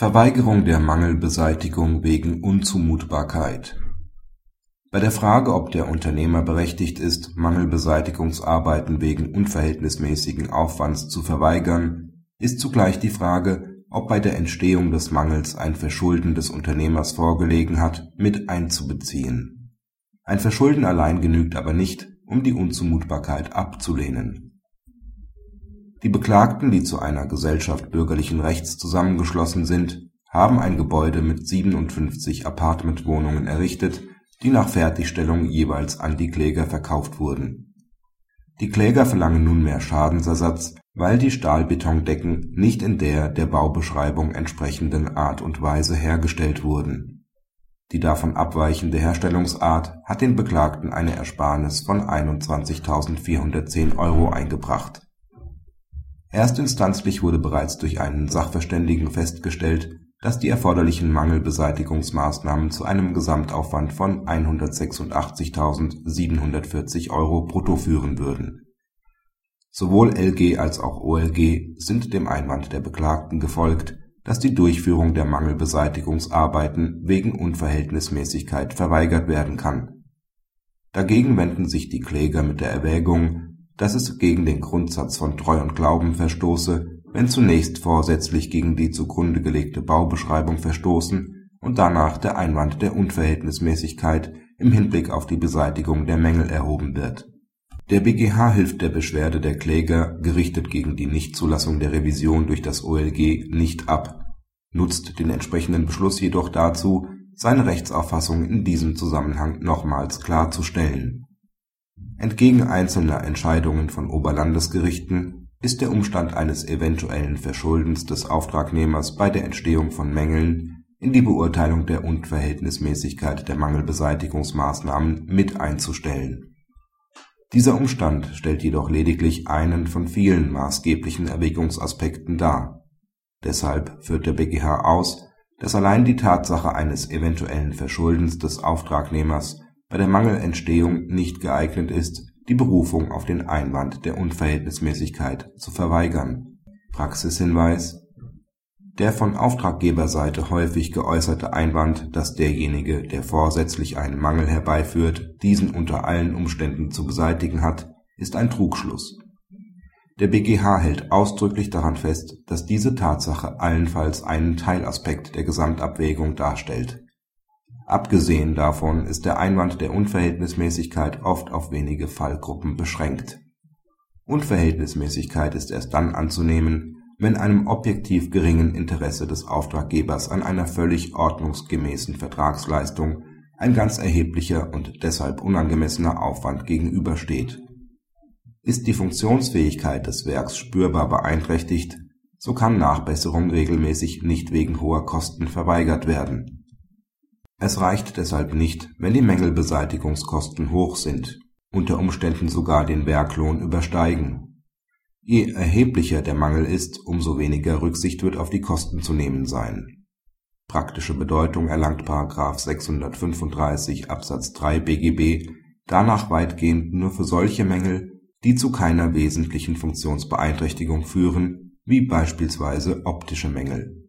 Verweigerung der Mangelbeseitigung wegen Unzumutbarkeit Bei der Frage, ob der Unternehmer berechtigt ist, Mangelbeseitigungsarbeiten wegen unverhältnismäßigen Aufwands zu verweigern, ist zugleich die Frage, ob bei der Entstehung des Mangels ein Verschulden des Unternehmers vorgelegen hat, mit einzubeziehen. Ein Verschulden allein genügt aber nicht, um die Unzumutbarkeit abzulehnen die Beklagten, die zu einer Gesellschaft bürgerlichen Rechts zusammengeschlossen sind, haben ein Gebäude mit 57 Appartementwohnungen errichtet, die nach Fertigstellung jeweils an die Kläger verkauft wurden. Die Kläger verlangen nunmehr Schadensersatz, weil die Stahlbetondecken nicht in der der Baubeschreibung entsprechenden Art und Weise hergestellt wurden. Die davon abweichende Herstellungsart hat den Beklagten eine Ersparnis von 21.410 Euro eingebracht Erstinstanzlich wurde bereits durch einen Sachverständigen festgestellt, dass die erforderlichen Mangelbeseitigungsmaßnahmen zu einem Gesamtaufwand von 186.740 Euro brutto führen würden. Sowohl LG als auch OLG sind dem Einwand der Beklagten gefolgt, dass die Durchführung der Mangelbeseitigungsarbeiten wegen Unverhältnismäßigkeit verweigert werden kann. Dagegen wenden sich die Kläger mit der Erwägung dass es gegen den Grundsatz von Treu und Glauben verstoße, wenn zunächst vorsätzlich gegen die zugrunde gelegte Baubeschreibung verstoßen und danach der Einwand der Unverhältnismäßigkeit im Hinblick auf die Beseitigung der Mängel erhoben wird. Der BGH hilft der Beschwerde der Kläger, gerichtet gegen die Nichtzulassung der Revision durch das OLG, nicht ab, nutzt den entsprechenden Beschluss jedoch dazu, seine Rechtsauffassung in diesem Zusammenhang nochmals klarzustellen Entgegen einzelner Entscheidungen von Oberlandesgerichten ist der Umstand eines eventuellen Verschuldens des Auftragnehmers bei der Entstehung von Mängeln in die Beurteilung der Unverhältnismäßigkeit der Mangelbeseitigungsmaßnahmen mit einzustellen. Dieser Umstand stellt jedoch lediglich einen von vielen maßgeblichen Erwägungsaspekten dar. Deshalb führt der BGH aus, dass allein die Tatsache eines eventuellen Verschuldens des Auftragnehmers bei der Mangelentstehung nicht geeignet ist, die Berufung auf den Einwand der Unverhältnismäßigkeit zu verweigern. Praxishinweis Der von Auftraggeberseite häufig geäußerte Einwand, dass derjenige, der vorsätzlich einen Mangel herbeiführt, diesen unter allen Umständen zu beseitigen hat, ist ein Trugschluss. Der BGH hält ausdrücklich daran fest, dass diese Tatsache allenfalls einen Teilaspekt der Gesamtabwägung darstellt Abgesehen davon ist der Einwand der Unverhältnismäßigkeit oft auf wenige Fallgruppen beschränkt. Unverhältnismäßigkeit ist erst dann anzunehmen, wenn einem objektiv geringen Interesse des Auftraggebers an einer völlig ordnungsgemäßen Vertragsleistung ein ganz erheblicher und deshalb unangemessener Aufwand gegenübersteht. Ist die Funktionsfähigkeit des Werks spürbar beeinträchtigt, so kann Nachbesserung regelmäßig nicht wegen hoher Kosten verweigert werden es reicht deshalb nicht, wenn die Mängelbeseitigungskosten hoch sind, unter Umständen sogar den Werklohn übersteigen. Je erheblicher der Mangel ist, umso weniger Rücksicht wird auf die Kosten zu nehmen sein. Praktische Bedeutung erlangt § 635 Absatz 3 BGB danach weitgehend nur für solche Mängel, die zu keiner wesentlichen Funktionsbeeinträchtigung führen, wie beispielsweise optische Mängel